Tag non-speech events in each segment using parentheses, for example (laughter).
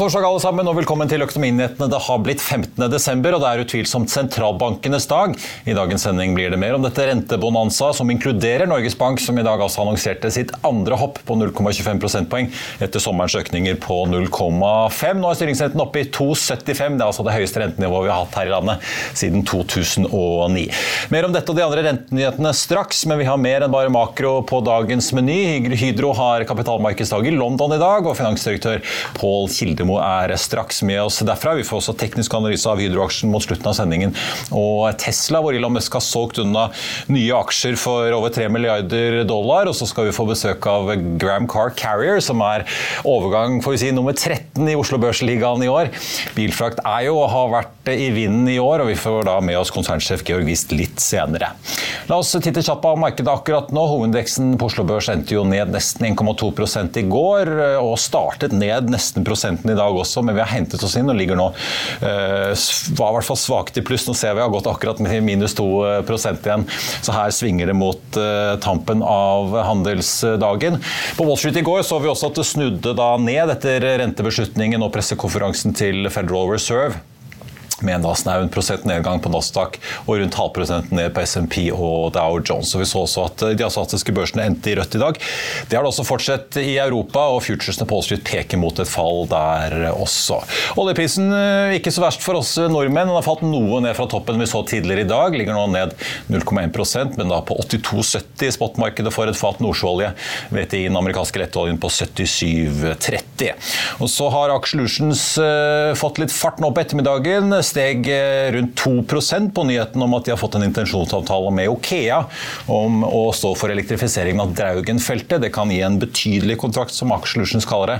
God torsdag alle sammen, og velkommen til Økonominyhetene. Det har blitt 15. desember, og det er utvilsomt sentralbankenes dag. I dagens sending blir det mer om dette rentebonanza, som inkluderer Norges Bank, som i dag altså annonserte sitt andre hopp på 0,25 prosentpoeng etter sommerens økninger på 0,5. Nå er styringsrenten oppe i 2,75. Det er altså det høyeste rentenivået vi har hatt her i landet siden 2009. Mer om dette og de andre rentenyhetene straks, men vi har mer enn bare makro på dagens meny. Hydro har kapitalmarkedsdag i London i dag, og finansdirektør Pål Kildemo er straks med oss derfra. Vi får også teknisk analyse av Hydro-aksjen mot slutten av sendingen. Og Tesla, hvor Elon Musk har solgt unna nye aksjer for over 3 milliarder dollar. Og så skal vi få besøk av Gram Car Carrier, som er overgang får vi si, nummer 13 i Oslo Børsligaen i år. Bilfrakt er jo og har vært i vinden i år, og vi får da med oss konsernsjef Georg Wist litt senere. La oss titte kjapt på markedet akkurat nå. Hovedindeksen på Oslo Børs endte jo ned nesten 1,2 i går, og startet ned nesten prosenten i dag også, men vi har hentet oss inn og ligger nå uh, var i hvert fall svakt i pluss. Nå ser vi har gått akkurat med minus 2 igjen, så her svinger det mot uh, tampen av handelsdagen. På Wall Street i går så vi også at det snudde da ned etter rentebeslutningen og pressekonferansen til Federal Reserve med en da prosent nedgang på Nasdaq og rundt halvprosenten ned på SMP og Dow Jones. Og vi så også at De asiatiske børsene endte i rødt i dag. Det har det også fortsatt i Europa, og futuresene på Street peker mot et fall der også. Oljeprisen ikke så verst for oss nordmenn. Den har falt noe ned fra toppen vi så tidligere i dag. Ligger nå ned 0,1% men da på 82,70 i spotmarkedet for et fat nordsjøolje. i den amerikanske lettoljen på 77,30. Og så har Aksjelutions fått litt fart nå på ettermiddagen steg rundt 2% på nyheten om at de har fått en intensjonsavtale med Okea om å stå for elektrifiseringen av Draugen-feltet. Det kan gi en betydelig kontrakt, som Aksjelutions kaller det.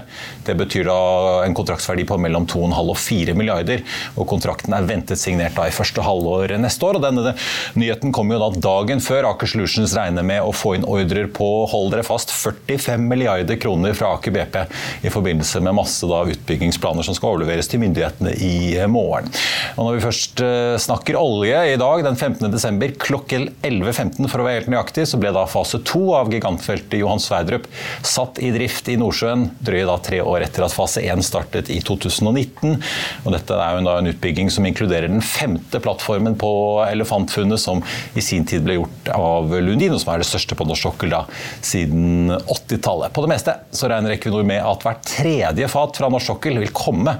Det betyr da en kontraktsverdi på mellom 2,5 og 4 milliarder, og kontrakten er ventet signert da i første halvår neste år. og Denne nyheten kommer jo da dagen før Aker Solutions regner med å få inn ordrer på, hold dere fast, 45 milliarder kroner fra Aker BP i forbindelse med masse da utbyggingsplaner som skal overleveres til myndighetene i morgen. Og når vi først snakker olje i dag, den 15. desember klokken 11.15 for å være helt nøyaktig, så ble da fase to av gigantfeltet Johan Sverdrup satt i drift i Nordsjøen drøye da tre år etter at fase 1 startet i 2019. Og dette er jo da en utbygging som inkluderer den femte plattformen på elefantfunnet som i sin tid ble gjort av Lundin, og som er det største på norsk sokkel da siden 80-tallet. På det meste så regner Equinor med at hvert tredje fat fra norsk sokkel vil komme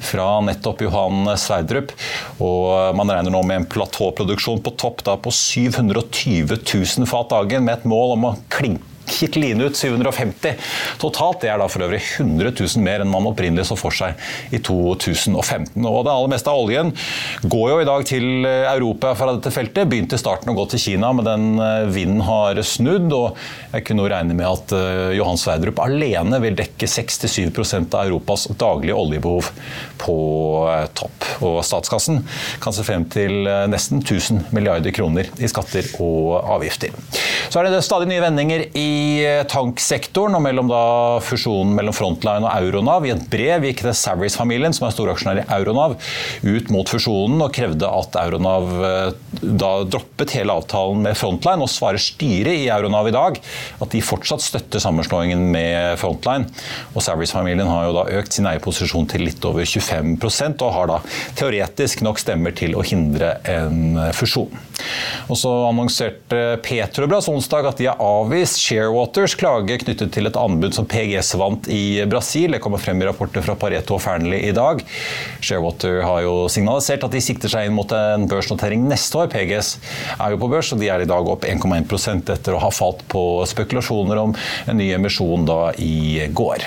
fra nettopp Johan Sverdrup. Og man regner nå med en platåproduksjon på topp da på 720 000 fat dagen, med et mål om å klinke gikk Line ut 750 totalt. Det er da for øvrig 100 000 mer enn man opprinnelig så for seg i 2015. Og det aller meste av oljen går jo i dag til Europa fra dette feltet. Begynte i starten å gå til Kina, men den vinden har snudd. Og jeg kunne jo regne med at Johan Sverdrup alene vil dekke 67% av Europas daglige oljebehov på topp. Og statskassen kan se frem til nesten 1000 milliarder kroner i skatter og avgifter. Så er det stadig nye vendinger i tanksektoren og mellom fusjonen mellom Frontline og Euronav. I et brev gikk det Savarys-familien, som er storaksjonær i Euronav, ut mot fusjonen og krevde at Euronav eh, da droppet hele avtalen med Frontline, og svarer styret i Euronav i dag at de fortsatt støtter sammenslåingen med Frontline. Og Savarys-familien har jo da økt sin eierposisjon til litt over 25% og har da teoretisk nok stemmer til å hindre en fusjon. Og så annonserte Petrobras onsdag at de har avvist Sharewaters klage knyttet til et anbud som PGS vant i Brasil. Det kommer frem i rapporter fra Pareto og Fearnley i dag. Sharewater har jo signalisert at de sikter seg inn mot en børsnotering neste år. PGS er jo på børs, og de er i dag opp 1,1% etter å ha falt på spekulasjoner om en ny emisjon da i går.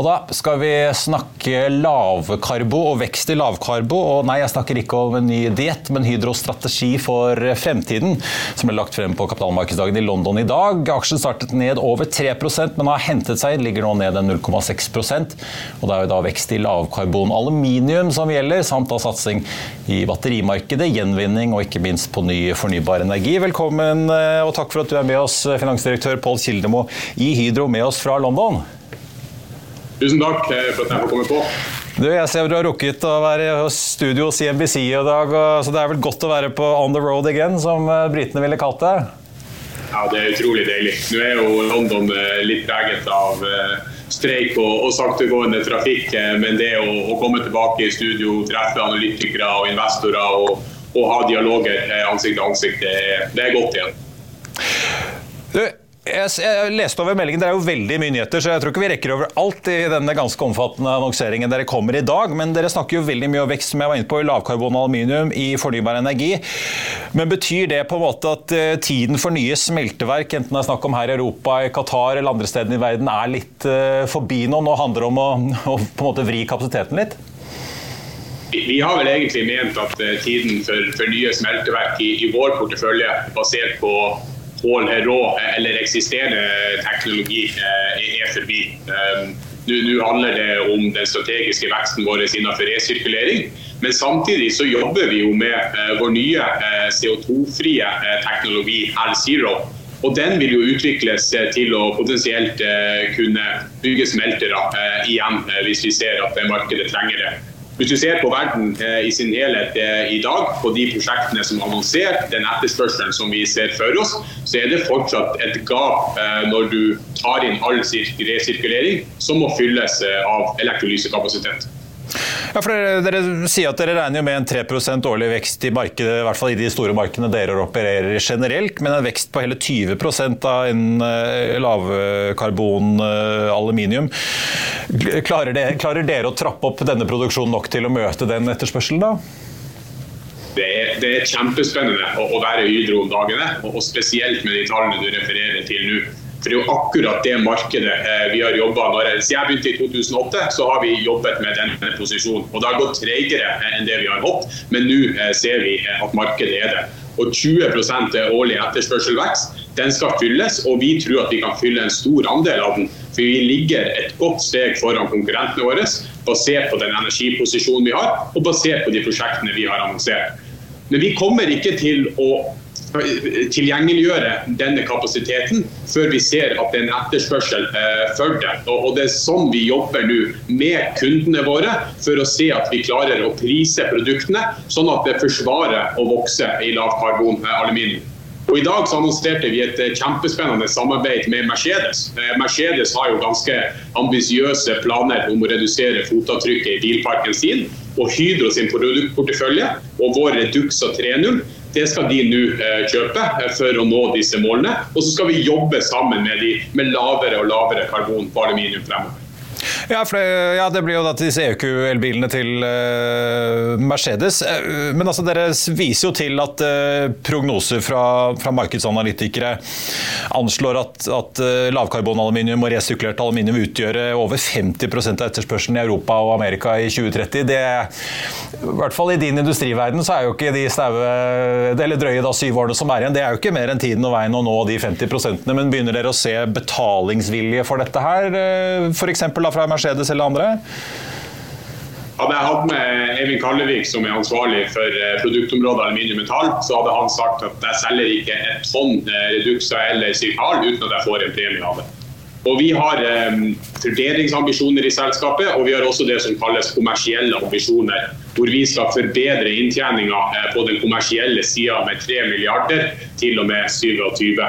Og da skal vi snakke lavkarbo og vekst i lavkarbo. Og nei, jeg snakker ikke om en ny diett, men Hydros strategi for fremtiden, som ble lagt frem på kapitalmarkedsdagen i London i dag. Aksjen startet ned over 3% men har hentet seg, ligger nå ned 0,6 Og det er jo da vekst i lavkarbon aluminium som gjelder, samt da satsing i batterimarkedet, gjenvinning og ikke minst på ny fornybar energi. Velkommen eh, og takk for at du er med oss, finansdirektør Pål Kildemo i Hydro, med oss fra London. Tusen takk eh, for at jeg får komme på. Du, jeg ser du har rukket å være i studio hos CNBC i dag, så det er vel godt å være på on the road again, som eh, britene ville kalt det? Ja, det er utrolig deilig. Nå er jo London eh, litt preget av streik og, og saktegående trafikk, men det å, å, komme tilbake i studio, treffe analytikere og investorer og, og ha dialoger ansikt til ansikt, det, det er godt igjen. Jeg, jeg, leste over meldingen, Dere er jo veldig mye nyheter, så jeg tror ikke vi rekker over alt i denne ganske omfattende annonseringen dere kommer i dag. Men dere snakker jo veldig mye om vekst som jeg var inne på, i lavkarbon aluminium, i fornybar energi. Men betyr det på en måte at uh, tiden for nye smelteverk, enten det er snakk om her i Europa, i Qatar eller andre steder i verden, er litt uh, forbi nå? Nå handler det om å, (laughs) å på en måte vri kapasiteten litt? Vi har vel egentlig ment at uh, tiden for, for nye smelteverk i, i vår portefølje, basert på rå eller eksisterende teknologi eh, er forbi. Um, Nå handler det om den strategiske veksten vår innenfor resirkulering. Men samtidig så jobber vi jo med eh, vår nye eh, CO2-frie eh, teknologi L-Zero. Og Den vil jo utvikles til å potensielt kunne bygge smeltere igjen, hvis vi ser at markedet trenger det. Hvis du ser på verden i sin helhet i dag, på de prosjektene som er annonsert, den etterspørselen som vi ser for oss, så er det fortsatt et gap når du tar inn all resirkulering som må fylles av elektrolysekapasitet. Ja, for dere, dere, sier at dere regner med en 3% årlig vekst i markedet, i hvert fall i de store markedene dere opererer generelt, men en vekst på hele 20 av en eh, lavkarbon eh, aluminium. Klarer, det, klarer dere å trappe opp denne produksjonen nok til å møte den etterspørselen, da? Det er, det er, kjempespennende å, å være Hydro om dagene, og spesielt med de tallene du refererer til nå. For det er jo akkurat det markedet eh, vi har jobba Siden jeg begynte i 2008, så har vi jobbet med denne posisjonen. Og det har gått tregere enn det vi har håpet, men nå eh, ser vi eh, at markedet er det. Og 20% årlig etterspørselvekst den skal fylles, og vi tror at vi kan fylle en stor andel av den. For vi ligger et godt steg foran konkurrentene våre, basert på den energiposisjonen vi har, og basert på de prosjektene vi har annonsert. Men vi kommer ikke til å tilgjengeliggjøre denne kapasiteten før vi ser at det er en etterspørsel eh, for det. Og Det er sånn vi jobber nå med kundene våre, for å se at vi klarer å prise produktene sånn at det forsvarer å vokse i lavkarbon eh. Og I dag så annonserte vi et eh, kjempespennende samarbeid med Mercedes. Mercedes har jo ganske ambisiøse planer om å redusere fotavtrykket i bilparken sin. Og Hydro sin produktportefølje og vår Reduxa 3.0 det skal de nå eh, kjøpe eh, for å nå disse målene. Og så skal vi jobbe sammen med de med lavere og lavere karbon på aluminium fremover. Ja, det, ja, det blir jo da disse EQ-elbilene til uh, Mercedes. Uh, men altså, dere viser jo til at uh, prognoser fra, fra, markedsanalytikere anslår at, at lavkarbonaluminium og resirkulert aluminium utgjør over 50% av etterspørselen i Europa og Amerika i 2030. Det, I hvert fall i din industriverden så er jo ikke de staue, eller drøye da syv årene som er igjen, det er jo ikke mer enn tiden og veien å nå de 50% Men begynner dere å se betalingsvilje for dette her, f.eks. fra Mercedes eller andre? Hadde jeg hatt med Eivind Kallevik, som er ansvarlig for eh, produktområdet aluminium metall, så hadde han sagt at jeg selger ikke et tonn eh, Reduxa eller Sirkal uten at jeg får en premie av det. Og Vi har um, forbedringsambisjoner i selskapet, og vi har også det som kalles kommersielle ambisjoner. Hvor vi skal forbedre inntjeninga på den kommersielle sida med 3 milliarder til og med 27.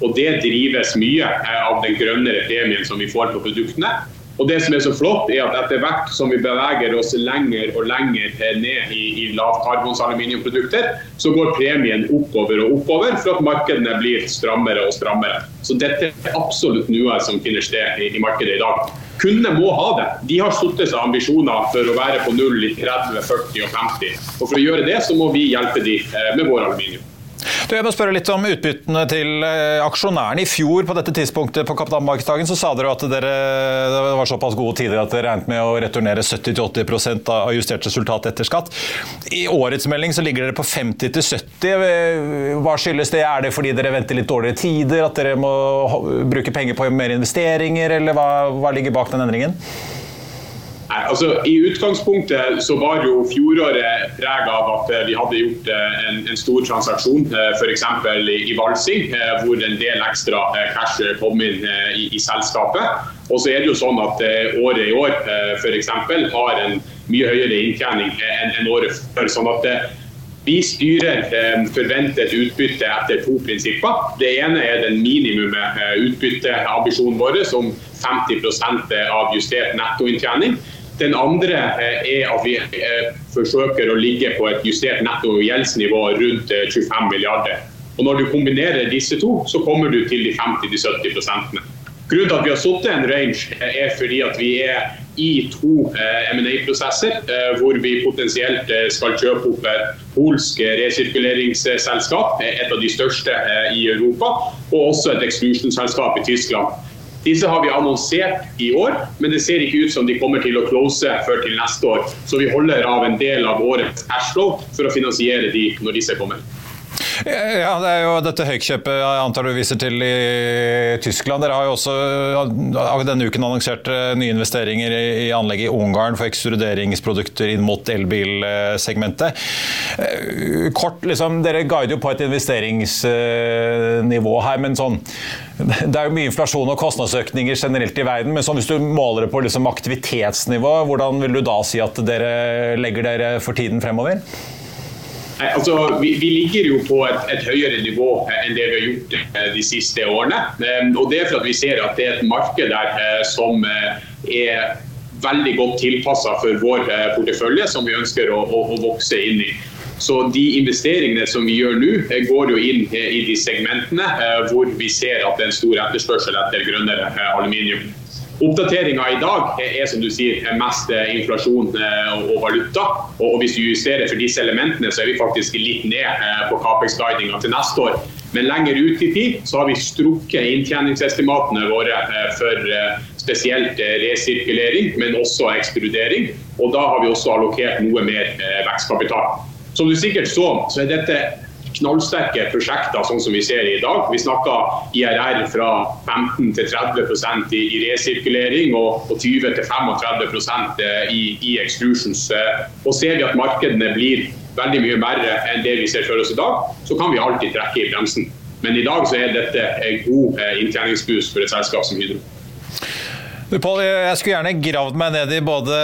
Og Det drives mye av den grønnere premien som vi får på produktene. Og det som er så flott, er at etter hvert som vi beveger oss lenger og lenger ned i, i lavkarbonsaluminiumprodukter, så går premien oppover og oppover for at markedene blir strammere og strammere. Så dette er absolutt noe som finner sted i, i markedet i dag. Kundene må ha det. De har satt seg ambisjoner for å være på null i 30, 40 og 50. Og For å gjøre det så må vi hjelpe dem eh, med vår aluminium. Du, jeg må spørre litt om utbyttene til eh, aksjonærene. I fjor på dette tidspunktet på kapitalmarkedsdagen så sa dere at dere, det var såpass gode tider at dere regnet med å returnere 70-80% av justert resultat etter skatt. I årets melding så ligger dere på 50-70. Hva skyldes det? Er det fordi dere venter litt dårligere tider? At dere må bruke penger på mer investeringer? Eller hva, hva ligger bak den endringen? Altså, I utgangspunktet så var jo fjoråret preg av at eh, vi hadde gjort eh, en, en stor transaksjon, eh, f.eks. I, i Valsing, hvor en del ekstra cash kom inn i, i selskapet. Og så er det jo sånn at året i år f.eks. har en mye høyere inntjening enn året før. sånn at vi styrer forventet utbytte etter to prinsipper. Det ene er den minimumet utbytteambisjonen vår, som 50 av justert nettoinntjening. Den andre eh, er at vi eh, forsøker å ligge på et justert netto gjeldsnivå rundt 25 eh, milliarder. Og Når du kombinerer disse to, så kommer du til de 50-70 prosentene. Grunnen til at vi har satt en range, er fordi at vi er i to M&A-prosesser, hvor vi potensielt skal kjøpe opp et polsk resirkuleringsselskap, et av de største i Europa, og også et exclusion-selskap i Tyskland. Disse har vi annonsert i år, men det ser ikke ut som de kommer til å close før til neste år. Så vi holder av en del av årets cashflow for å finansiere de når disse kommer. Ja, det er jo dette høykjøpet jeg antar du viser til i Tyskland. Dere har jo også denne uken annonsert nye investeringer i anlegget i Ungarn for ekstruderingsprodukter inn mot elbilsegmentet. Kort, liksom, Dere guider jo på et investeringsnivå her, men sånn det er jo mye inflasjon og kostnadsøkninger generelt i verden, men sånn, hvis du måler det på liksom aktivitetsnivå, hvordan vil du da si at dere legger dere for tiden fremover? Altså, vi, vi, ligger jo på et, et, høyere nivå enn det vi har gjort eh, de siste årene. Ehm, og Det er for at vi ser at det er et marked der eh, som eh, er veldig godt tilpassa for vår portefølje, som vi ønsker å, å, å vokse inn i. Så de investeringene som vi gjør nå, eh, går jo inn eh, i de segmentene eh, hvor vi ser at det er en stor etterspørsel etter grønnere aluminium. Oppdateringa i dag er som du sier, mest inflasjon og valuta. Og Hvis du justerer for disse elementene, så er vi faktisk litt ned på Capex-guidinga til neste år. Men lenger ut i tid så har vi strukket inntjeningsestimatene våre for spesielt resirkulering, men også eksplodering. Og da har vi også allokert noe mer vekstkapital. Som du sikkert så, så er dette knallsterke prosjekter sånn som vi ser i dag. Vi snakker IRR fra 15 til 30 i, i resirkulering og, og 20 til 35 eh, i, i extrusions. Eh, og ser vi at markedene blir veldig mye verre enn det vi ser for oss i dag, så kan vi alltid trekke i bremsen. Men i dag så er dette en god eh, inntjeningsboost for et selskap som Hydro. Paul, jeg skulle gjerne gravd meg ned i både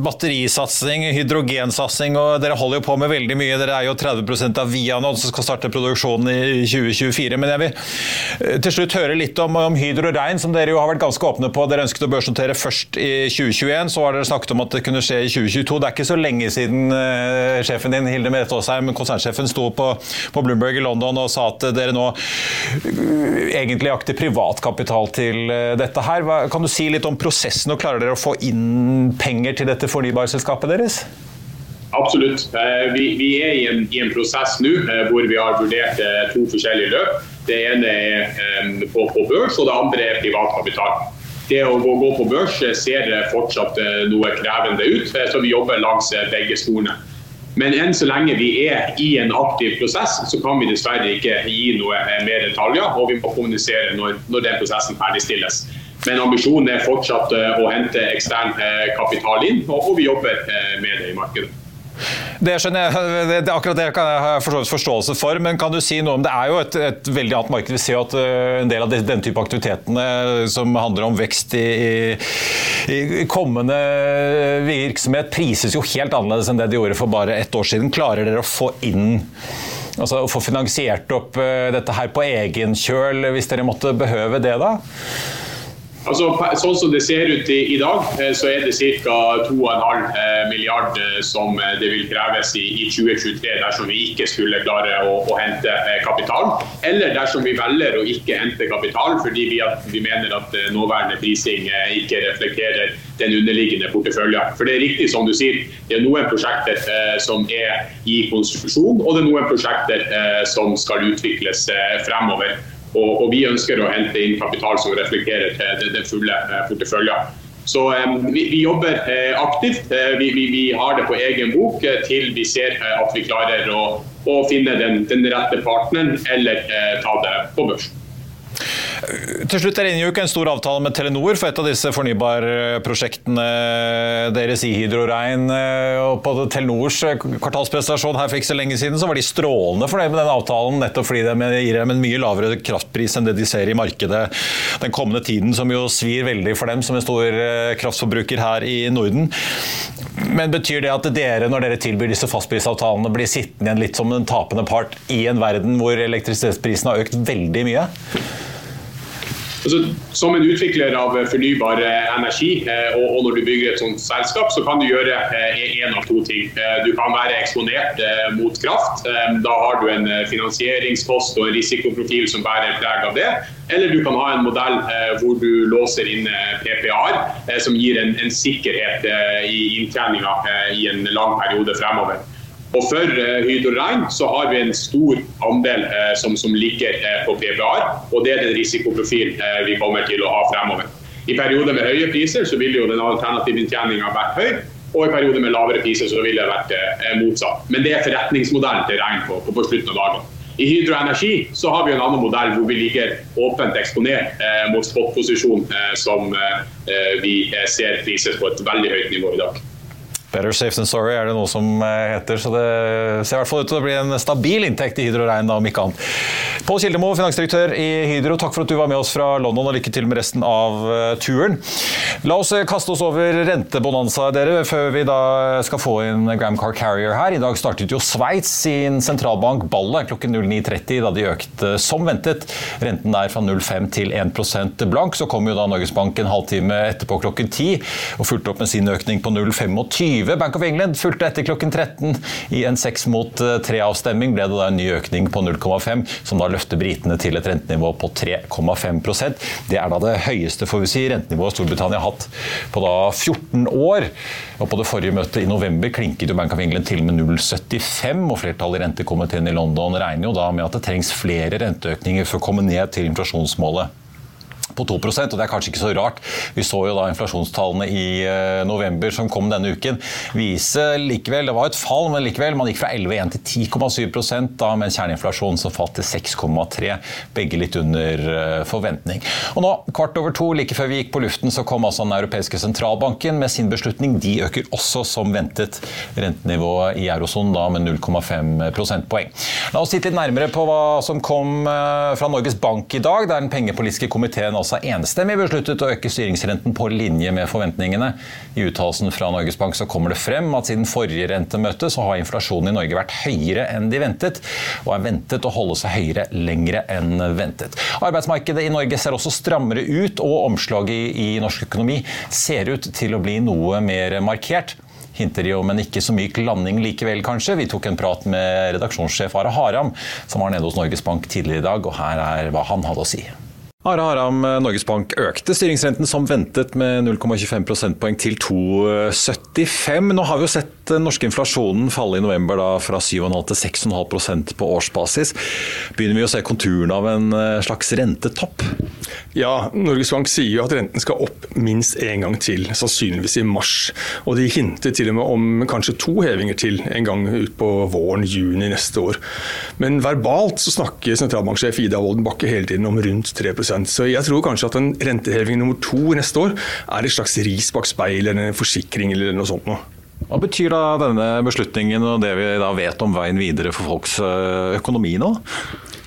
batterisatsing, hydrogensatsing, og dere holder jo på med veldig mye. Dere er jo 30 av Vianod som skal starte produksjonen i 2024. Men jeg vil eh, til slutt høre litt om, om Hydro Rein, som dere jo har vært ganske åpne på. Dere ønsket å børsnotere først i 2021, så har dere snakket om at det kunne skje i 2022. Det er ikke så lenge siden uh, sjefen din, Hilde Merete Aasheim, konsernsjefen, sto på, på, Bloomberg i London og sa at dere nå egentlig jakter privatkapital til dette her. Kan du si litt om prosessen, og klarer dere å få inn penger til dette fornybarselskapet deres? Absolutt. Eh, vi, vi er i en, i en prosess nå eh, hvor vi har vurdert eh, to forskjellige løp. Det ene er på, på børs, og det andre er privatkapital. Det å gå, gå på børs ser fortsatt noe krevende ut, så vi jobber langs begge sporene. Men enn så lenge vi er i en aktiv prosess, så kan vi dessverre ikke gi noe mer detaljer. Og vi må kommunisere når, når den prosessen ferdigstilles. Men ambisjonen er fortsatt eh, å hente ekstern eh, kapital inn, og vi jobber eh, med det i markedet. Det skjønner jeg, det, akkurat det kan jeg ha forståelse for, men kan du si noe om Det er jo et, et veldig annet marked. Vi ser jo at en del av den type aktivitetene som handler om vekst i, i, i, kommende virksomhet, prises jo helt annerledes enn det de gjorde for bare ett år siden. Klarer dere å få inn altså å få finansiert opp dette her på egen kjøl, hvis dere måtte behøve det, da? Altså, sånn som det ser ut i, i dag, eh, så er det ca. 2,5 eh, milliard eh, som det vil kreves i, i, 2023 dersom vi ikke skulle klare å, å, hente kapital. Eller dersom vi velger å ikke hente kapital fordi vi, at, vi mener at nåværende prising ikke reflekterer den underliggende porteføljen. For det er riktig som du sier, det er noen prosjekter som er i konstruksjon, og det er noen prosjekter som skal utvikles fremover. Og, og, vi ønsker å hente inn kapital som reflekterer til den fulle eh, porteføljen. Så um, vi, vi, jobber uh, aktivt. Vi, vi, vi, har det på egen bok til vi ser at vi klarer å, å finne den, den, rette partneren eller ta det på børs. Til slutt, Dere inngikk en stor avtale med Telenor for et av disse fornybarprosjektene deres i Hydrorein. Og på Telenors kvartalsprestasjon her for ikke så lenge siden så var de strålende fornøyd med den avtalen, nettopp fordi det gir dem en mye lavere kraftpris enn det de ser i markedet den kommende tiden, som jo svir veldig for dem som en stor eh, kraftforbruker her i Norden. Men betyr det at dere, når dere tilbyr disse fastprisavtalene, blir sittende igjen litt som en tapende part i en verden hvor elektrisitetsprisen har økt veldig mye? Altså, som en utvikler av fornybar eh, energi, eh, og, når du bygger et sånt selskap, så kan du gjøre én eh, av to ting. Du kan være eksponert mot kraft. Da har du en finansieringskost og en risikoprofil som bærer preg av det. Eller du kan ha en modell hvor du låser inn PPA-er, som gir en sikkerhet i inntjeninga i en lang periode fremover. Og For uh, Hydro Rein så har vi en stor andel uh, som, som, ligger uh, på PPR, og det er den risikoprofilen vi kommer til å ha fremover. I perioder med høye priser så vil jo den alternative inntjeninga vært høy, og i perioder med lavere priser så ville det vært motsatt. Men det er forretningsmodellen til Rein på, på, på slutten av dagen. I Hydro Energi så har vi en annen modell hvor vi ligger åpent eksponert eh, mot spotposisjon, eh, som eh, vi ser prises på et veldig høyt nivå i dag. Better safe than sorry er det noe som eh, heter, så det ser i hvert fall ut til å bli en stabil inntekt i Hydro Rein, om ikke annet. Pål Kildemo, finansdirektør i Hydro, takk for at du var med oss fra London, og lykke til med resten av eh, turen. La oss eh, kaste oss over rentebonanza, dere, før vi da skal få inn Gram Car Carrier her. I dag startet jo Sveits sin sentralbank ballet klokken 09.30, da de økte som ventet renten der fra 0,5 til 1% blank. Så kom jo da Norges Bank en halvtime etterpå klokken 10 og fulgte opp med sin økning på 0,25. Bank of England fulgte etter klokken 13. I en 6 mot 3-avstemming ble det da en ny økning på 0,5, som da løfter britene til et rentenivå på 3,5% Det er da det høyeste får vi si, rentenivået Storbritannia har hatt på da 14 år. Og På det forrige møtet i november klinket jo Bank of England til med 0,75, og flertallet i rentekomiteen i London regner jo da med at det trengs flere renteøkninger for å komme ned til inflasjonsmålet på 2% og det er kanskje ikke så rart. Vi så jo da inflasjonstallene i eh, november som kom denne uken, vise likevel Det var et fall, men likevel. Man gikk fra 11,1 til 10,7 da med en kjerneinflasjon som falt til 6,3. Begge litt under eh, forventning. Og nå, kvart over to, like før vi gikk på luften, så kom altså Den europeiske sentralbanken med sin beslutning. De øker også som ventet rentenivået i eurosonen da med 0,5 prosentpoeng. La oss titte litt nærmere på hva som kom eh, fra Norges Bank i dag, der den pengepolitiske komiteen altså enstemmig besluttet å øke styringsrenten på linje med forventningene. I uttalelsen fra Norges Bank så kommer det frem at siden forrige rentemøte så har inflasjonen i Norge vært høyere enn de ventet, og er ventet å holde seg høyere lengre enn ventet. Arbeidsmarkedet i Norge ser også strammere ut, og omslaget i, i norsk økonomi ser ut til å bli noe mer markert hinter de om en ikke så myk landing likevel, kanskje. Vi tok en prat med redaksjonssjef Are Haram, som var nede hos Norges Bank tidligere i dag, og her er hva han hadde å si. Are Haram, Norges Bank økte styringsrenten som ventet med 0,25 prosentpoeng til 2,75. Nå har vi jo sett den norske inflasjonen falle i november da, fra 7,5 til 6,5% på årsbasis. Begynner vi å se konturene av en eh, slags rentetopp? Ja, Norges Bank sier jo at renten skal opp minst én gang til, sannsynligvis i mars. Og de hinter til og med om kanskje to hevinger til en gang utpå våren-juni neste år. Men verbalt så snakker sentralbanksjef Ida Wolden Bakke hele tiden om rundt 3 så jeg tror kanskje at en renteheving nummer to neste år er et slags ris bak speil eller en forsikring eller noe sånt noe. Hva betyr da denne beslutningen og det vi da vet om veien videre for folks eh, økonomi nå?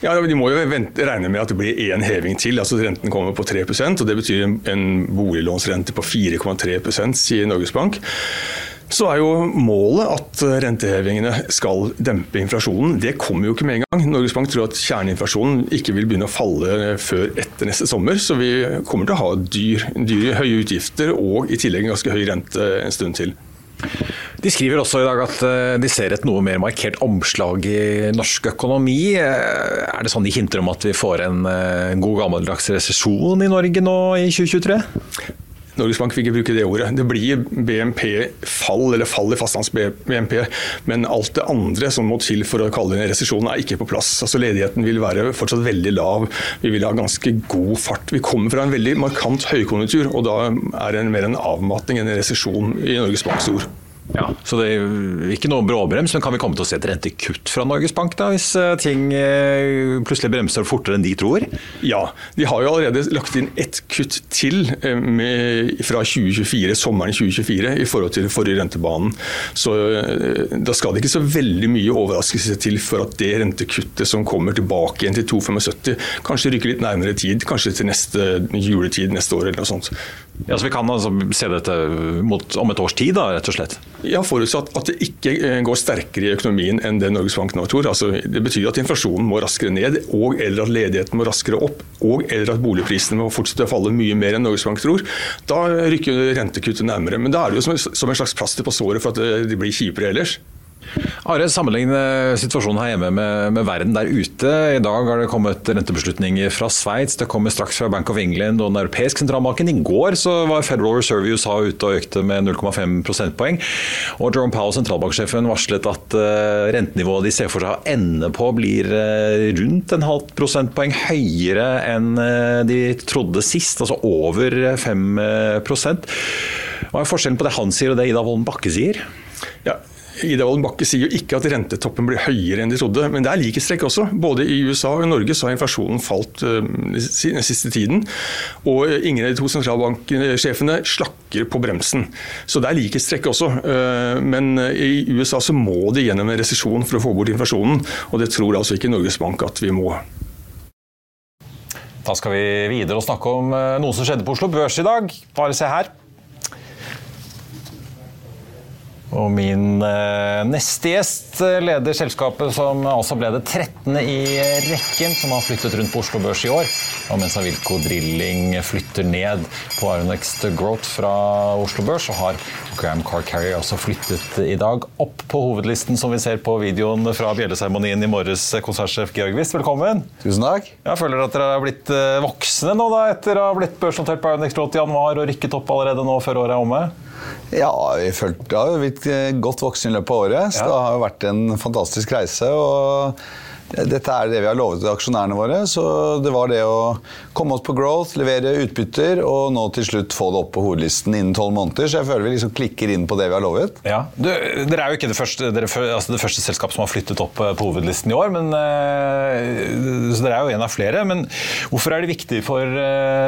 Ja, De må jo vente, regne med at det blir én heving til. altså Renten kommer på 3% og Det betyr en boliglånsrente på 4,3 sier Norges Bank så er jo målet at rentehevingene skal dempe inflasjonen. Det kommer jo ikke med en gang. Norges Bank tror at kjerneinflasjonen ikke vil begynne å falle før etter neste sommer. Så vi kommer til å ha dyr, dyr høye utgifter og i tillegg en ganske høy rente en stund til. De skriver også i dag at eh, de ser et noe mer markert omslag i norsk økonomi. Eh, er det sånn de hinter om at vi får en eh, god gammeldags resesjon i Norge nå i 2023? Norges Bank vil ikke bruke det ordet. Det blir BNP-fall, eller fall i fastlands-BNP. Men alt det andre som må til for å kalle det en resesjon, er ikke på plass. Altså Ledigheten vil være fortsatt veldig lav. Vi vil ha ganske god fart. Vi kommer fra en veldig markant høykonjunktur, og da er det mer en avmatning enn en resesjon i Norges Banks ord. Ja, så det er ikke noe bråbrems, men kan vi komme til å se et rentekutt fra Norges Bank da, hvis eh, ting eh, plutselig bremser fortere enn de tror? Ja, de har jo allerede lagt inn ett kutt til eh, med, fra 2024, sommeren 2024 i forhold til den forrige rentebanen. Så da skal det ikke så veldig mye overraskelse til for at det rentekuttet som kommer tilbake igjen til 2,75, kanskje rykker litt nærmere tid, kanskje til neste juletid neste år eller noe sånt. Ja, Så vi kan altså se dette mot, om et års tid, da, rett og slett? Ja, forutsatt at det ikke eh, går sterkere i økonomien enn det Norges Bank nå tror. Altså, det betyr at inflasjonen må raskere ned, og eller at ledigheten må raskere opp, og eller at boligprisene må fortsette å falle mye mer enn Norges Bank tror. Da rykker rentekuttet nærmere. Men da er det jo som en slags plaster på såret for at det blir kjipere ellers. Are, sammenligne situasjonen her hjemme med, med, verden der ute. I dag har det kommet rentebeslutninger fra Sveits, det kommer straks fra Bank of England og Den europeiske sentralbanken. I går var Federal Reserve USA ute og økte med 0,5 prosentpoeng. Og Jerome Powell, sentralbanksjefen, varslet at uh, rentenivået de ser for seg å ende på, blir uh, rundt en halvt prosentpoeng høyere enn uh, de trodde sist, altså over 5% Hva er forskjellen på det han sier og det Ida Wolden Bakke sier? Ja, Ida Wolden Bakke sier jo ikke at rentetoppen blir høyere enn de trodde, men det er likhetstrekk også. Både i USA og i Norge så har inflasjonen falt den siste tiden. Og ingen av de to sentralbanksjefene slakker på bremsen. Så det er likhetstrekk også. Men i USA så må de gjennom en resesjon for å få bort inflasjonen, og det tror altså ikke Norges Bank at vi må. Da skal vi videre og snakke om noe som skjedde på Oslo Børs i dag. Bare se her. Og min eh, neste gjest leder selskapet som altså ble det 13. i rekken som har flyttet rundt på Oslo Børs i år. Og mens Avilco Drilling flytter ned på Aronext Growth fra Oslo Børs, så har Graham Car Carrier også flyttet i dag opp på hovedlisten, som vi ser på videoen fra bjelleseremonien i morges. Konsertsjef Georg Wist, velkommen. Tusen takk. Jeg føler at dere har blitt eh, voksne nå da, etter å ha blitt børsnotert på Aronext Growth i januar og rykket opp allerede nå før året er omme? Ja, vi følte har har blitt godt voksne i løpet av året. Så ja. det har vært en fantastisk reise. og dette er det vi har lovet aksjonærene våre. Så det var det å komme oss på growth, levere utbytter og nå til slutt få det opp på hovedlisten innen tolv måneder. Så jeg føler vi liksom klikker inn på det vi har lovet. Ja, du, Dere er jo ikke det første, dere, altså det første selskapet som har flyttet opp på hovedlisten i år. Men, så dere er jo en av flere. Men hvorfor er det viktig for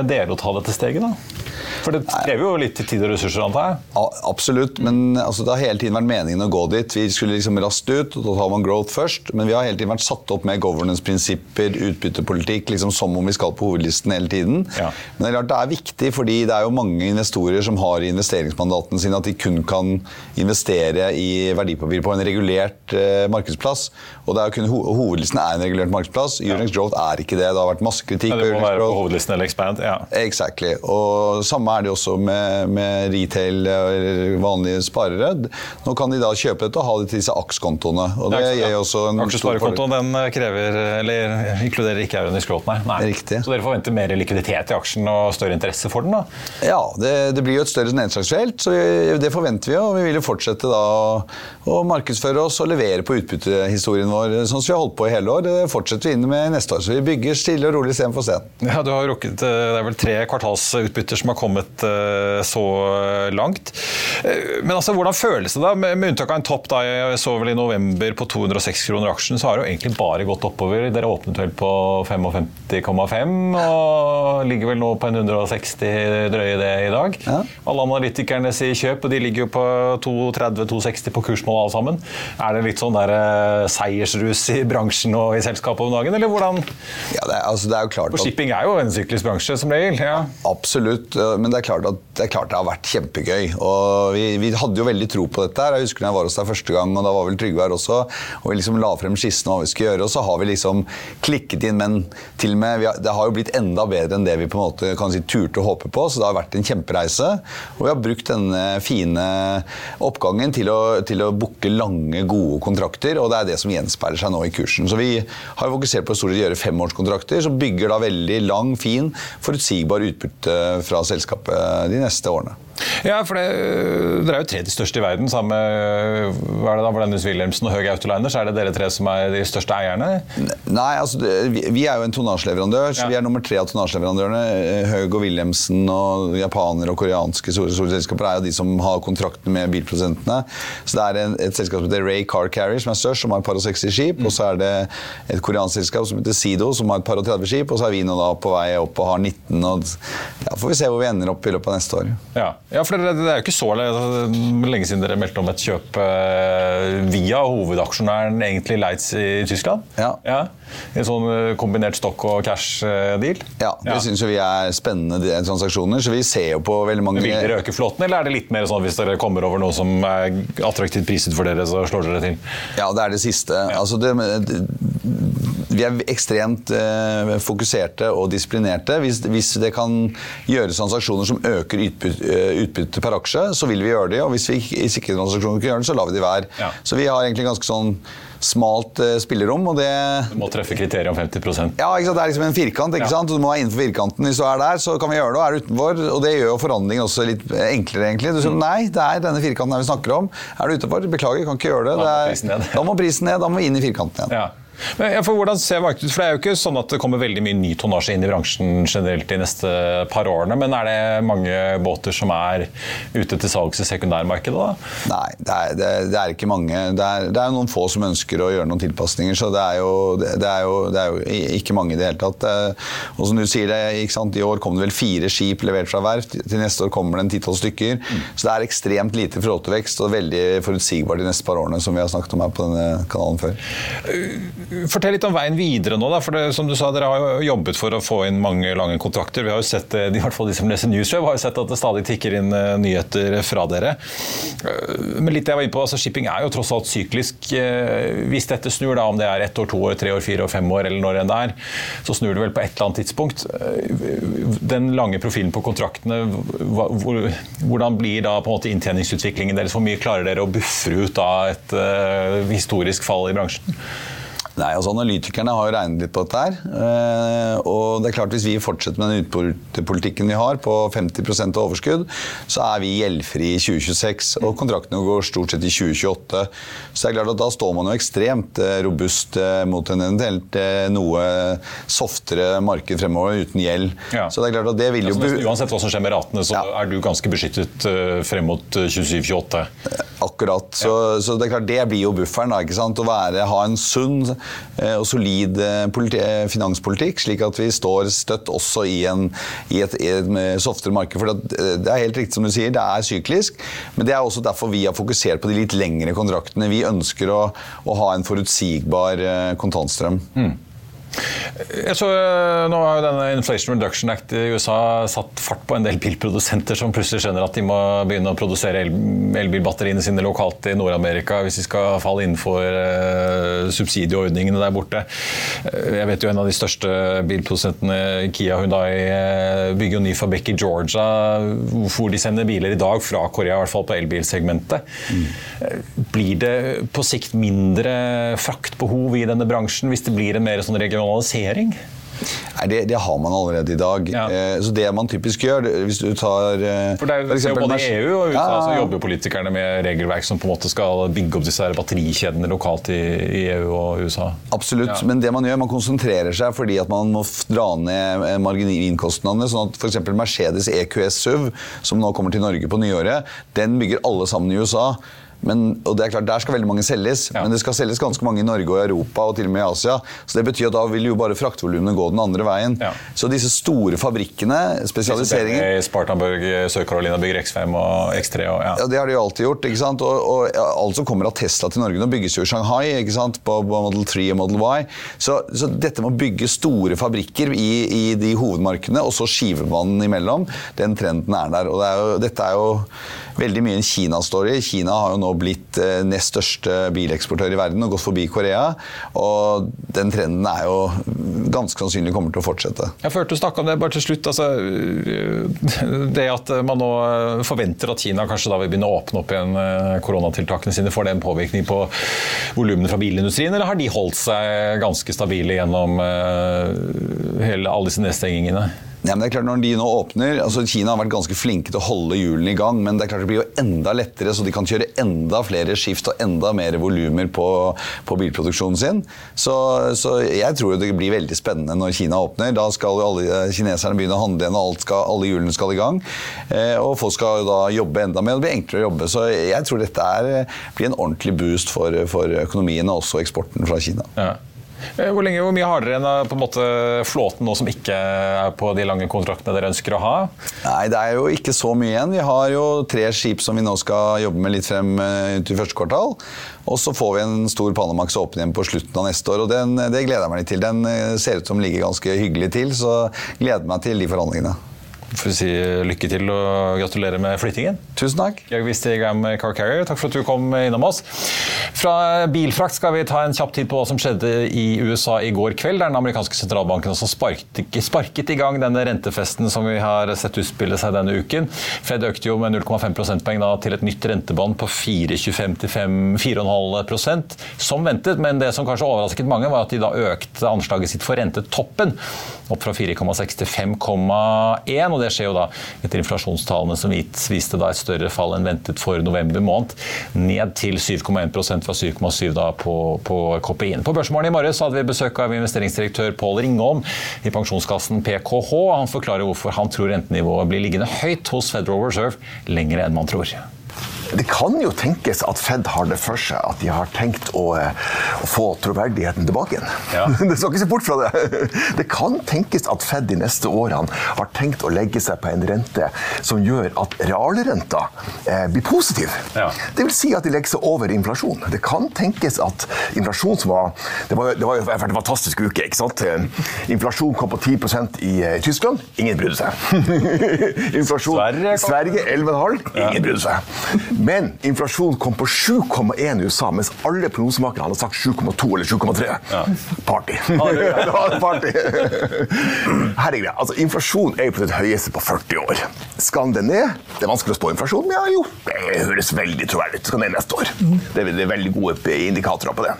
dere å ta dette steget? da? For det krever jo litt tid og ressurser, antar jeg? Absolutt, men altså, det har hele tiden vært meningen å gå dit. Vi skulle liksom raskt ut, og da tar man growth først. Men vi har hele tiden vært satt opp med governance-prinsipper, utbyttepolitikk, liksom som om vi skal på hovedlisten hele tiden. Ja. Men det er klart det er viktig, fordi det er jo mange investorer som har i investeringsmandatene sine at de kun kan investere i verdipapir på en regulert eh, markedsplass. Og det er kun ho hovedlisten er en regulert markedsplass. Euronics ja. Growth er ikke det. Det har vært masse kritikk. Ja, det må være på hovedlisten eller Expand. ja. Exactly. Og samme er det også med, med retail eller vanlige sparere. Nå kan de da kjøpe dette og ha det til disse AKS-kontoene. og det gir også en Aksjesparekontoen den eh, krever, eller inkluderer ikke euroen i skråt, nei. nei. Riktig. Så dere forventer mer likviditet i aksjen og større interesse for den? da? Ja, det, det blir jo et større nedslagsfelt, så det forventer vi. Og vi vil jo fortsette da å, å markedsføre oss og levere på utbyttehistorien vår sånn som vi har holdt på i hele år. Det fortsetter vi inn med neste år. Så vi bygger stille og rolig sten for sten. Ja, du har rukket, eh, Det er vel tre kvartalsutbytter som har kommet Eh, så langt. Eh, men altså, hvordan føles det da? Med, unntak av en topp da, jeg så vel i november på 206 kroner aksjen, så har det jo egentlig bare gått oppover. Dere åpnet vel på 55,5 og ligger vel nå på en 160 drøye det i dag. Ja. Alle analytikerne sier kjøp, og de ligger jo på 230-260 på kursmål alle sammen. Er det litt sånn der uh, seiersrus i bransjen og i selskapet om dagen, eller hvordan? Ja, det er, altså, det er jo klart For shipping er jo en syklisk bransje som regel. Ja. Absolutt, men det er klart at det, er klart det har vært kjempegøy. og vi, vi, hadde jo veldig tro på dette. her. Jeg husker da jeg var hos deg første gang, og da var vel Trygve her også. og Vi liksom la frem skissene hva vi skulle gjøre, og så har vi liksom klikket inn. Men til og med, har, det har jo blitt enda bedre enn det vi på en måte kan si turte å håpe på. Så det har vært en kjempereise. Og vi har brukt denne fine oppgangen til å, til å booke lange, gode kontrakter, og det er det som gjenspeiler seg nå i kursen. Så vi har fokusert på å gjøre femårskontrakter, som bygger da veldig lang, fin, forutsigbar utbytte fra selskapet de neste årene. Ja, for det, Dere er jo tredje største i verden sammen med hva er det da, Blendus Wilhelmsen og Høg så Er det dere tre som er de største eierne? Nei, altså, vi, er jo en tonnasjeleverandør, så ja. vi er nummer tre av tonnasjeleverandørene. Haug og Wilhelmsen og japanere og koreanske store, store selskaper er jo de som har kontrakten med bilprodusentene. Så det er en, et selskap som heter Ray Car Carrier, som er størst, som har et par og 60 skip. Mm. Og så er det et koreansk selskap som heter Sido, som har et par og 30 skip. Og så er vi nå da på vei opp og har 19. Og ja, får vi se hvor vi ender opp i løpet av neste år. Ja. Ja, for det, er jo ikke så lenge siden dere meldte om et kjøp eh, via hovedaksjonæren egentlig Leitz i Tyskland. Ja. ja. En sånn eh, kombinert stokk og cash-deal. Ja, det ja. syns vi er spennende transaksjoner. Så vi ser jo på veldig mange Vil dere øke flåten, eller er det litt mer sånn hvis dere kommer over noe som er attraktivt priset for dere, så slår dere til? Ja, det er det siste. Altså, det, vi er ekstremt eh, fokuserte og disiplinerte. Hvis, hvis, det kan gjøres transaksjoner som øker utbytte, utbytte, per aksje, så vil vi gjøre det. Og hvis, vi, hvis ikke transaksjoner kan gjøre det, så lar vi de være. Ja. Så vi har egentlig ganske sånn smalt uh, spillerom. og det... Du må treffe kriteriet om 50% Ja, det er liksom en firkant. ikke ja. sant? Du må være innenfor firkanten. Hvis du er der, så kan vi gjøre det. og er du utenfor, og Det gjør jo forhandlingen også litt enklere. egentlig. Du sier mm. nei, det er denne firkanten her vi snakker om. Er du utenfor, beklager, kan ikke gjøre det. det er, da må prisen ned. Da må vi inn i firkanten igjen. Ja. Men for hvordan ser markedet ut? For Det er jo ikke sånn at det kommer veldig mye ny tonnasje inn i bransjen generelt de neste par årene, men er det mange båter som er ute til salgs i sekundærmarkedet? da? Nei, det er, det, det er, ikke mange. Det er, det er, noen få som ønsker å gjøre noen tilpasninger, så det er jo, det er jo, jo ikke mange i det hele tatt. Og som du sier, I år kom det vel fire skip levert fra verft, til neste år kommer det en ti-tolv stykker. Mm. Så det er ekstremt lite fråtevekst og veldig forutsigbart de neste par årene, som vi har snakket om her på denne kanalen før. Fortell litt om veien videre nå. Da, for det, som du sa, Dere har jo jobbet for å få inn mange lange kontrakter. Vi har jo sett, i hvert fall de som leser Newsweb, har jo sett at det stadig tikker inn eh, nyheter fra dere. Eh, men litt jeg var inne på, altså Shipping er jo tross alt syklisk. Eh, hvis dette snur, da, om det er ett år, to år, tre år, fire år, fem år, eller når enn det er, så snur det vel på et eller annet tidspunkt. Den lange profilen på kontraktene, hvordan blir da på en måte inntjeningsutviklingen deres? Hvor mye klarer dere å buffre ut av et historisk fall i bransjen? Nei, altså Analytikerne har jo regnet litt på dette. her, eh, og det er klart Hvis vi fortsetter med den utbyttepolitikken vi har, på 50 av overskudd, så er vi gjeldfri i 2026. Og kontraktene går stort sett i 2028. Så det er klart at da står man jo ekstremt eh, robust eh, mot en eventuelt noe softere marked fremover, uten gjeld. Ja. Så det er klart at det vil jo... Ja, uansett hva som skjer med ratene, så ja. er du ganske beskyttet frem mot 2027-2028? Akkurat. Så, så, det er klart det blir jo bufferen. da, ikke sant? Å være, ha en sunn og solid eh, eh, finanspolitikk, slik at vi står støtt også i, en, i et, et, softere marked. For det er helt riktig som du sier, det er syklisk, men det er også derfor vi har fokusert på de litt lengre kontraktene. Vi ønsker å, å ha en forutsigbar kontantstrøm. Mm. Jeg så, eh, nå har jo denne Inflation Reduction Act i USA satt fart på en del bilprodusenter som plutselig skjønner at de må begynne å produsere el elbilbatteriene sine lokalt i Nord-Amerika hvis de skal falle innenfor uh, subsidieordningene der borte. Eh, jeg vet jo en av de største bilprodusentene, Kia Hyundai, bygger jo ny fabrikk i Georgia hvor de sender biler i dag fra Korea, i hvert fall på elbilsegmentet. Mm. Blir det på sikt mindre fraktbehov i denne bransjen hvis det blir en mer sånn regional regionalisering? Nei, det, det, har man allerede i dag. Ja. Eh, så det man typisk gjør hvis du tar eh, For det er, for eksempel, Både EU og USA ja, så jobber politikerne med regelverk som på en måte skal bygge opp disse batterikjedene lokalt i, i, EU og USA. Absolutt, ja. men det man gjør, man konsentrerer seg fordi at man må dra ned eh, margininkostnadene. sånn at f.eks. Mercedes EQS SUV, som nå kommer til Norge på nyåret, den bygger alle sammen i USA. Men, og det er klart, Der skal veldig mange selges, ja. men det skal selges ganske mange i Norge og Europa og til og med i Asia. Så det betyr at da vil jo bare fraktvolumene gå den andre veien. Ja. Så disse store fabrikkene, spesialiseringen Spartanburg, Sør-Carolina bygger X5 og X3 og ja. ja. Det har de jo alltid gjort. ikke sant? Og, og alt som kommer av Tesla til Norge Nå bygges jo i Shanghai ikke sant? på Model 3 og Model Y. Så, så dette med å bygge store fabrikker i, i de hovedmarkedene, og så skiver man imellom, den trenden er der. Og det er jo, dette er jo veldig mye en Kina-story. Kina har jo nå blitt eh, nest største bileksportør i verden og gått forbi Korea. Og den trenden er jo ganske sannsynlig kommer til å fortsette. Jeg følte du snakka om det bare til slutt. Altså, det at man nå forventer at Kina kanskje da vil begynne å åpne opp igjen eh, koronatiltakene sine, får det en påvirkning på volumene fra bilindustrien, eller har de holdt seg ganske stabile gjennom eh, hele, alle disse nedstengingene? Ja, men det er klart når de nå åpner, altså Kina har vært ganske flinke til å holde hjulene i gang, men det er klart det blir jo enda lettere, så de kan kjøre enda flere skift og enda mer volumer på, på, bilproduksjonen sin. Så, så, jeg tror det blir veldig spennende når Kina åpner. Da skal jo alle kineserne begynne å handle igjen, og skal, alle hjulene skal i gang. Eh, og folk skal jo da jobbe enda mer, og det blir enklere å jobbe. Så jeg tror dette er, blir en ordentlig boost for, for økonomien og også eksporten fra Kina. Ja. Eh, hvor, lenge, hvor mye har dere på en måte flåten nå som ikke er på de lange kontraktene dere ønsker å ha? Nei, Det er jo ikke så mye igjen. Vi har jo tre skip som vi nå skal jobbe med litt frem eh, til første kvartal. Og så får vi en stor Panamax åpen igjen på slutten av neste år. og den, Det gleder jeg meg litt til. Den eh, ser ut som ligger ganske hyggelig til, så gleder meg til de forhandlingene får si lykke til og gratulere med flyttingen. Tusen takk. Jeg visste Graham Car Carrier, takk for at du kom innom oss. Fra bilfrakt skal vi ta en kjapp tid på hva som skjedde i USA i går kveld. Det er den amerikanske sentralbanken også sparket, sparket i gang denne rentefesten som vi har sett utspille seg denne uken. Fed økte jo med 0,5 prosentpoeng til et nytt rentebånd på 4,25 til 4,5% som ventet. Men det som kanskje overrasket mange, var at de da økte anslaget sitt for rentetoppen opp fra 4,6 til 5,1 og det skjer jo da etter inflasjonstallene som viste da et større fall enn ventet for november måned, ned til 7,1% fra 7,7 da på, på KPI-en. På Børsmorgen i morges hadde vi besøk av investeringsdirektør Pål Ringholm i pensjonskassen PKH. Han forklarer hvorfor han tror rentenivået blir liggende høyt hos Federal Reserve lenger enn man tror. Det kan jo tenkes at Fed har det for seg at de har tenkt å, eh, å få troverdigheten tilbake igjen. Ja. (laughs) Det skal ikke se bort fra det. (laughs) Det kan tenkes at Fed de neste årene har tenkt å legge seg på en rente som gjør at realrenta eh, blir positiv. Ja. Det vil si at de legger seg over inflasjon. Det kan tenkes at inflasjon som var Det var, det var en fantastisk uke. ikke sant? Eh, inflasjon kom på 10% i eh, Tyskland. Ingen brydde seg. (laughs) inflasjon Sverige, Sverige 11,5. Ingen brydde seg. Men inflasjonen kom på 7,1 i USA, mens alle prognosemakere hadde sagt 7,2 eller 7,3. Ja. Party. (laughs) Party. Her er greia. Altså, inflasjon er jo på sitt høyeste på 40 år. Skal den ned? Det er vanskelig å spå inflasjon, men ja, jo, det høres veldig troverdig ut. Skal ned neste år. Det er veldig gode indikatorer på det.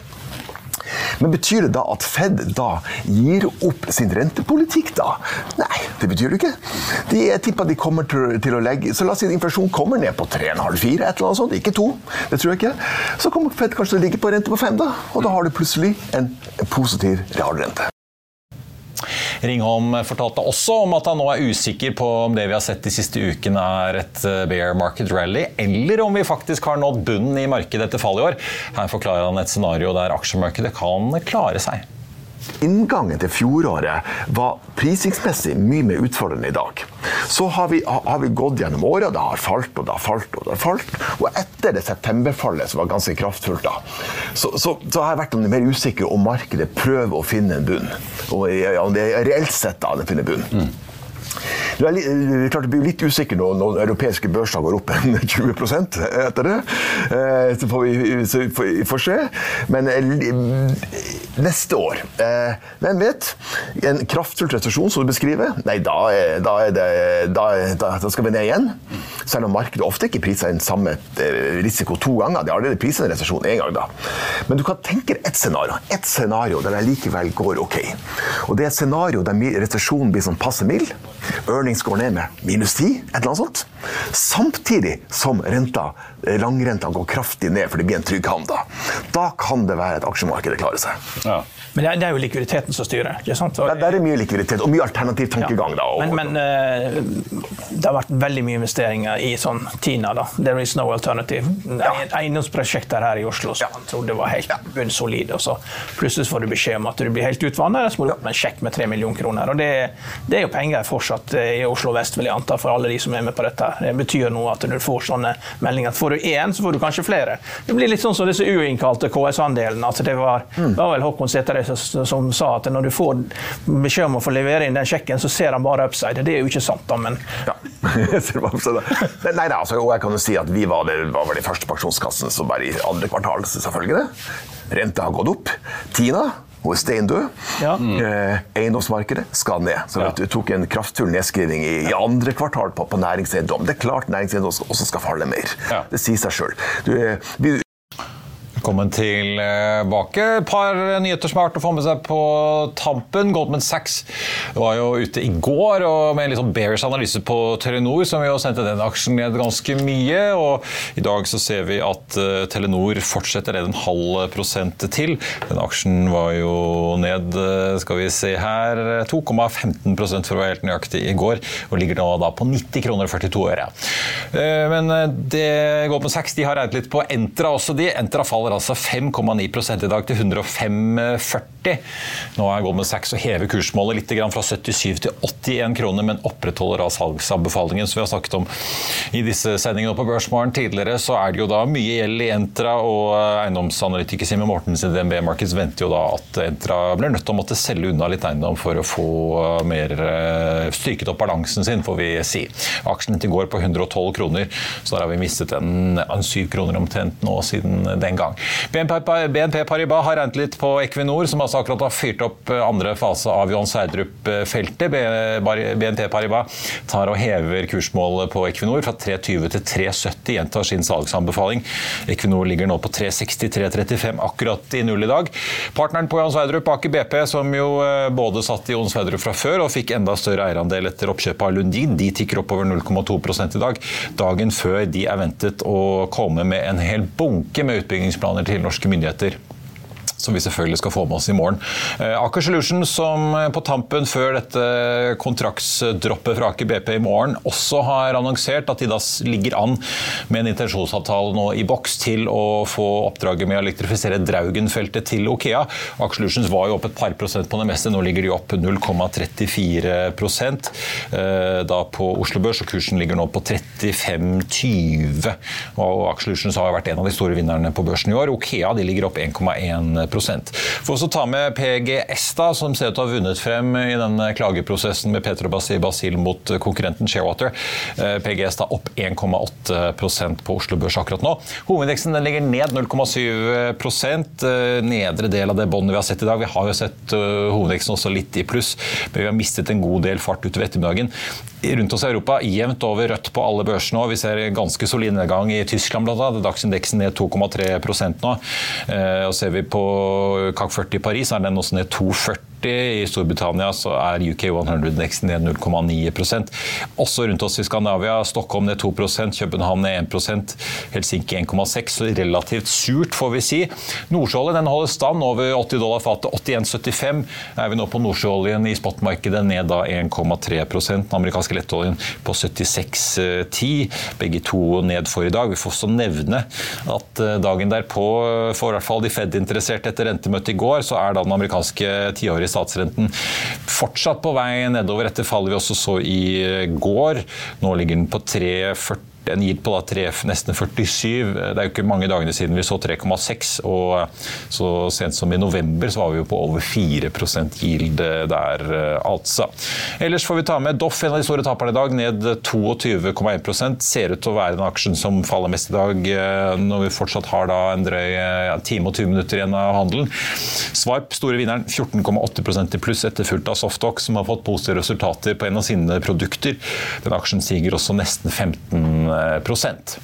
Men betyr det da at Fed da gir opp sin rentepolitikk, da? Nei, det betyr det ikke. De, jeg tippa de kommer til, til, å legge Så la oss si inflasjonen kommer ned på 3,5-4, et eller annet sånt. Ikke to. Det tror jeg ikke. Så kommer Fed kanskje til å ligge på rente på 5, da. Og da har du plutselig en positiv realrente. Ringholm fortalte også om at han nå er usikker på om det vi har sett de siste ukene er et eh, bear market rally, eller om vi faktisk har nådd bunnen i markedet etter fallet i år. Her forklarer han et scenario der aksjemarkedet kan klare seg. Inngangen til fjoråret var prisingsmessig mye mer utfordrende i dag. Så har vi, har vi gått gjennom året, det har falt og det har falt. Og det har falt. Og etter det septemberfallet, som var ganske kraftfullt, da, så, så, så, har jeg vært mer usikker om markedet prøver å finne en bunn. Og om det reelt sett da, det finner bunn. Mm. Du er, klart, du blir litt usikker når, når europeiske børser går opp en (laughs) 20% etter det. Eh, så får vi får se. Men eh, neste år eh, Hvem vet? En kraftfull resesjon, som du beskriver. Nei, da, da, det, da, da, skal vi ned igjen. Selv om markedet ofte ikke priser en samme risiko to ganger. De har allerede priset en resesjon én gang, da. Men du kan tenke ett scenario. Et scenario der det likevel går ok. Og det er et scenario der resesjonen blir sånn passe mild earnings går ned med minus 10, et eller annet sånt. Samtidig som renta, langrenta går kraftig ned, for det blir en trygg havn da. Da kan det være at aksjemarkedet klarer seg. Ja. Men det er jo likviditeten som styrer. ikke sant? Og, det er mye likviditet og mye alternativ tankegang. Ja. da. Men, men uh, det har vært veldig mye investeringer i sånn Tina. da. There is no alternative. Ja. Eiendomsprosjekter her i Oslo som ja. man trodde var helt bunnsolide. og så Plutselig får du beskjed om at du blir helt utvannet, så må du opp med en sjekk med tre millioner kroner. og det, det, er jo penger fortsatt eh, i Oslo vest, vil jeg anta, for alle de som er med på dette. Det betyr noe at du får sånne meldinger. Får du én, så får du kanskje flere. Det blir litt sånn som disse uinnkalte KS-andelene. Altså det var, mm. var vel Håkon Sæther som sa at når du får beskjed om å få levere inn den sjekken, så ser han bare upside. Det er jo ikke sant, da, men ja. (laughs) Nei da, altså, jeg kan jo si at vi var, det, var vel de første pensjonskassen som var i andre kvartal, selvfølgelig det. Renta har gått opp. Tina hun er steindød. Ja. Mm. Eh, eiendomsmarkedet skal ned. Så ja. du tok en kraftfull nedskriving i, i andre kvartal på, på næringseiendom. Det er klart næringseiendom også skal falle mer. Ja. Det sier seg sjøl. Velkommen tilbake. Et par nyheter som er verdt å få med seg på tampen. Goldman Sachs var jo ute i går og med en litt sånn bearish analyse på Telenor, som jo sendte den aksjen ned ganske mye. og I dag så ser vi at uh, Telenor fortsetter ned en halv prosent til. Den aksjen var jo ned uh, skal vi se her, 2,15 for å være helt nøyaktig i går, og ligger nå da på 90 kroner og 42 øre. Uh, men det, Goldman Sachs de har regnet litt på Entra også. de. Entra faller altså 5,9 i dag til 105,40. Nå er Goldman Sachs og hever kursmålet litt fra 77 til 81 kroner, men opprettholder da salgsanbefalingen som vi har snakket om i disse sendingene på Børsmorgen tidligere. Så er det jo da mye gjeld i Entra, og eiendomsanalytiker Simen Mortensen i DNB Markets venter jo da at Entra blir nødt til å måtte selge unna litt eiendom for å få mer eh, styrket opp balansen sin, får vi si. Aksjen til går på 112 kroner, så der har vi mistet en, en 7 kroner omtrent nå siden den gang. BNP Paribas har regnet litt på Equinor, som altså akkurat har fyrt opp eh, andre fase av Johan Sverdrup-feltet. BNP Paribas tar og hever kursmålet på Equinor fra 3,20 til 3,70, gjentar sin salgsanbefaling. Equinor ligger nå på 3,60-3,35 akkurat i null i dag. Partneren på Johan Sverdrup, Aker BP, som jo eh, både satt i Johan Sverdrup fra før og fikk enda større eierandel etter oppkjøpet av Lundin, de tikker oppover 0,2 i dag. Dagen før de er ventet å komme med en hel bunke med utbyggingsplaner til norske myndigheter som vi selvfølgelig skal få med oss i morgen. Eh, Aker Solution, som eh, på tampen før dette kontraktsdroppet fra Aker BP i morgen, også har annonsert at de da ligger an med en intensjonsavtale nå i boks til å få oppdraget med å elektrifisere Draugen-feltet til Okea. Aker Solutions var jo opp et par prosent på det meste, nå ligger de opp 0,34 eh, da på Oslo Børs, og kursen ligger nå på 35,20. Og Aker Solutions har vært en av de store vinnerne på børsen i år. Okea de ligger opp 1,1 for å ta med PGS, da, som ser ut til å ha vunnet frem i denne klageprosessen med Petrobras i Basil mot konkurrenten Sharewater. Eh, PGS da opp 1,8% på Oslo Børs akkurat nå. Hovedindeksen ligger ned 0,7 eh, Nedre del av det båndet vi har sett i dag. Vi har jo sett eh, hovedindeksen også litt i pluss, men vi har mistet en god del fart utover ettermiddagen rundt oss i Europa jevnt over rødt på alle børsene. nå. Vi ser ganske solid nedgang i Tyskland bl.a. Dagsindeksen ned 2,3% nå. Og ser vi på CAC 40 i Paris, er den også ned 2,40 i Storbritannia så er UK 100-indeksen ned 0,9% Også rundt oss i Skandinavia. Stockholm ned 2% København ned 1% Helsinki 1,6 så relativt surt, får vi si. Nordsjøoljen den holder stand over 80 dollar fatet. 81,75 er vi nå på nordsjøoljen i spotmarkedet, ned da 1,3 Den amerikanske lettoljen på 76,10. Begge to ned for i dag. Vi får også nevne at eh, dagen derpå, for i hvert fall de Fed-interesserte etter rentemøtet i går, så er da den amerikanske tiårige statsrenten fortsatt på vei nedover etter fallet vi også så i går. Nå ligger den på 3,40 en gitt på 3, nesten 47. Det er jo ikke mange dagene siden vi så 3,6. Og så sent som i november så var vi jo på over 4% yield der, altså. Ellers får vi ta med Doff, en av de store taperne i dag, ned 22,1% Ser ut til å være den aksjen som faller mest i dag, når vi fortsatt har da en drøy ja, time og 20 minutter igjen av handelen. Swipe, store vinneren, 14,8% i pluss, etterfulgt av Softox, som har fått positive resultater på en av sine produkter. Den aksjen stiger også nesten 15 prosent.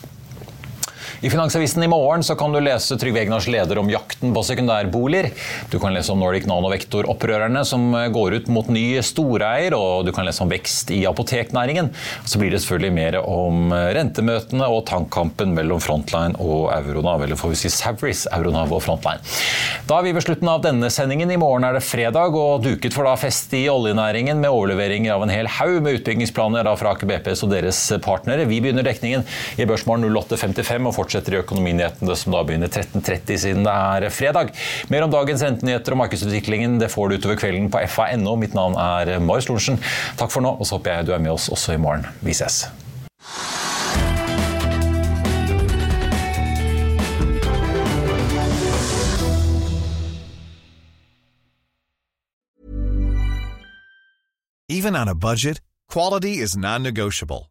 I Finansavisen i morgen så kan du lese Trygve Egnars leder om jakten på sekundærboliger. Du kan lese om Nordic Nanovektor-opprørerne som går ut mot ny storeier, og du kan lese om vekst i apoteknæringen. Så blir det selvfølgelig mer om rentemøtene og tankkampen mellom Frontline og Euronav, eller får vi si Savris, Euronav og Frontline. Da er vi ved slutten av denne sendingen. I morgen er det fredag og duket for da fest i oljenæringen med overleveringer av en hel haug med utbyggingsplaner fra Aker BPs og deres partnere. Vi begynner dekningen i Børsmorgen 08.55 og fortsetter i Økonominyhetene som da begynner 13.30 siden det er fredag. Mer om dagens rentenyheter og markedsutviklingen det får du utover kvelden på fa.no. Mitt navn er Marius Lorentzen. Takk for nå, og så håper jeg du er med oss også i morgen. Vi ses. Even on a budget, quality is non-negotiable.